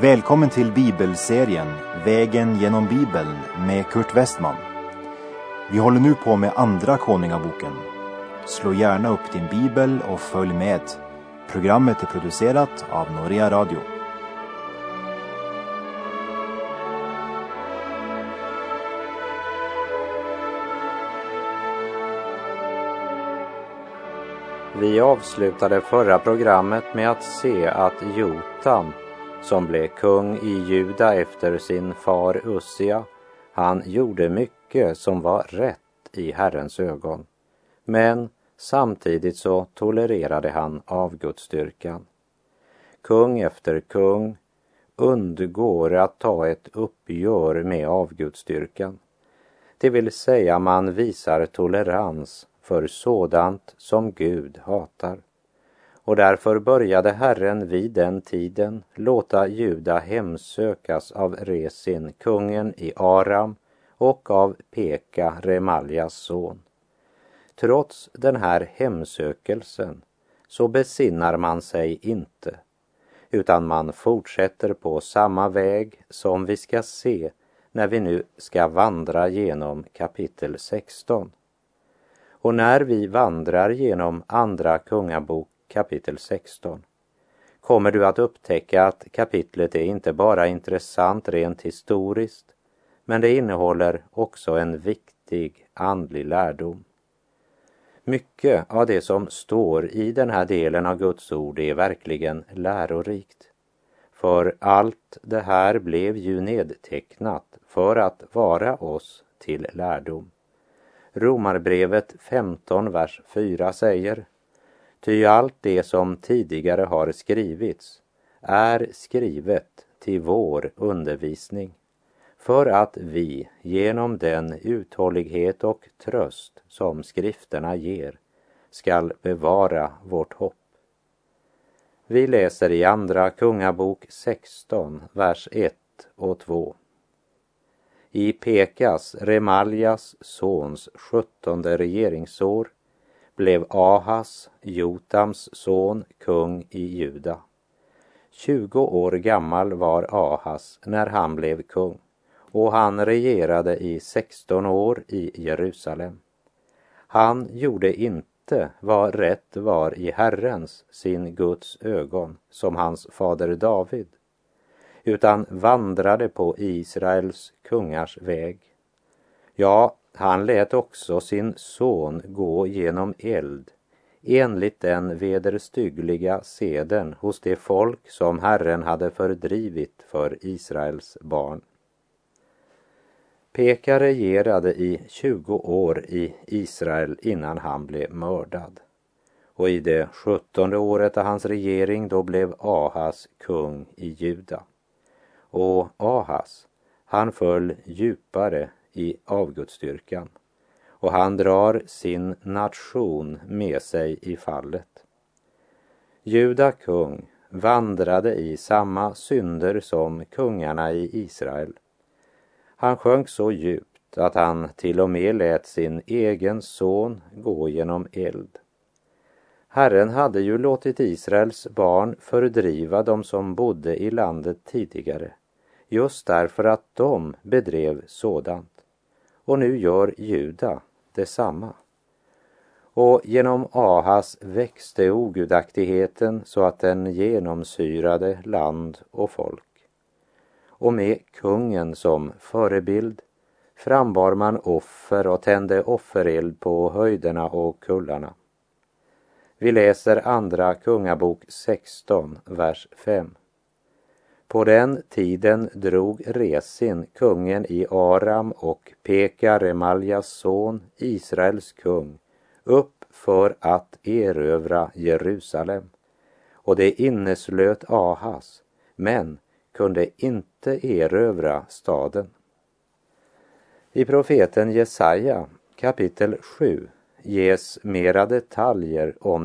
Välkommen till bibelserien Vägen genom Bibeln med Kurt Westman. Vi håller nu på med Andra Konungaboken. Slå gärna upp din bibel och följ med. Programmet är producerat av Norea Radio. Vi avslutade förra programmet med att se att Jotam, som blev kung i Juda efter sin far Ussia, han gjorde mycket som var rätt i Herrens ögon. Men samtidigt så tolererade han avgudsdyrkan. Kung efter kung undgår att ta ett uppgör med avgudsdyrkan. Det vill säga man visar tolerans för sådant som Gud hatar. Och därför började Herren vid den tiden låta Juda hemsökas av Resin, kungen i Aram, och av Peka, Remaljas son. Trots den här hemsökelsen så besinnar man sig inte, utan man fortsätter på samma väg som vi ska se när vi nu ska vandra genom kapitel 16. Och när vi vandrar genom Andra Kungabok kapitel 16 kommer du att upptäcka att kapitlet är inte bara intressant rent historiskt, men det innehåller också en viktig andlig lärdom. Mycket av det som står i den här delen av Guds ord är verkligen lärorikt. För allt det här blev ju nedtecknat för att vara oss till lärdom. Romarbrevet 15, vers 4 säger Ty allt det som tidigare har skrivits är skrivet till vår undervisning för att vi genom den uthållighet och tröst som skrifterna ger skall bevara vårt hopp. Vi läser i Andra Kungabok 16, vers 1 och 2. I Pekas, Remaljas sons sjuttonde regeringsår blev Ahas, Jotams son, kung i Juda. Tjugo år gammal var Ahas när han blev kung och han regerade i sexton år i Jerusalem. Han gjorde inte vad rätt var i Herrens, sin Guds ögon, som hans fader David, utan vandrade på Israels kungars väg. Ja, han lät också sin son gå genom eld enligt den vederstyggliga seden hos det folk som Herren hade fördrivit för Israels barn. Peka regerade i 20 år i Israel innan han blev mördad. Och i det sjuttonde året av hans regering då blev Ahas kung i Juda. Och Ahas, han föll djupare i avgudsdyrkan och han drar sin nation med sig i fallet. Juda kung vandrade i samma synder som kungarna i Israel. Han sjönk så djupt att han till och med lät sin egen son gå genom eld. Herren hade ju låtit Israels barn fördriva dem som bodde i landet tidigare, just därför att de bedrev sådant och nu gör Juda detsamma. Och genom Ahas växte ogudaktigheten så att den genomsyrade land och folk. Och med kungen som förebild frambar man offer och tände offereld på höjderna och kullarna. Vi läser Andra Kungabok 16, vers 5. På den tiden drog Resin, kungen i Aram och Peka, Remaljas son, Israels kung, upp för att erövra Jerusalem. Och det inneslöt Ahas, men kunde inte erövra staden. I profeten Jesaja kapitel 7 ges mera detaljer om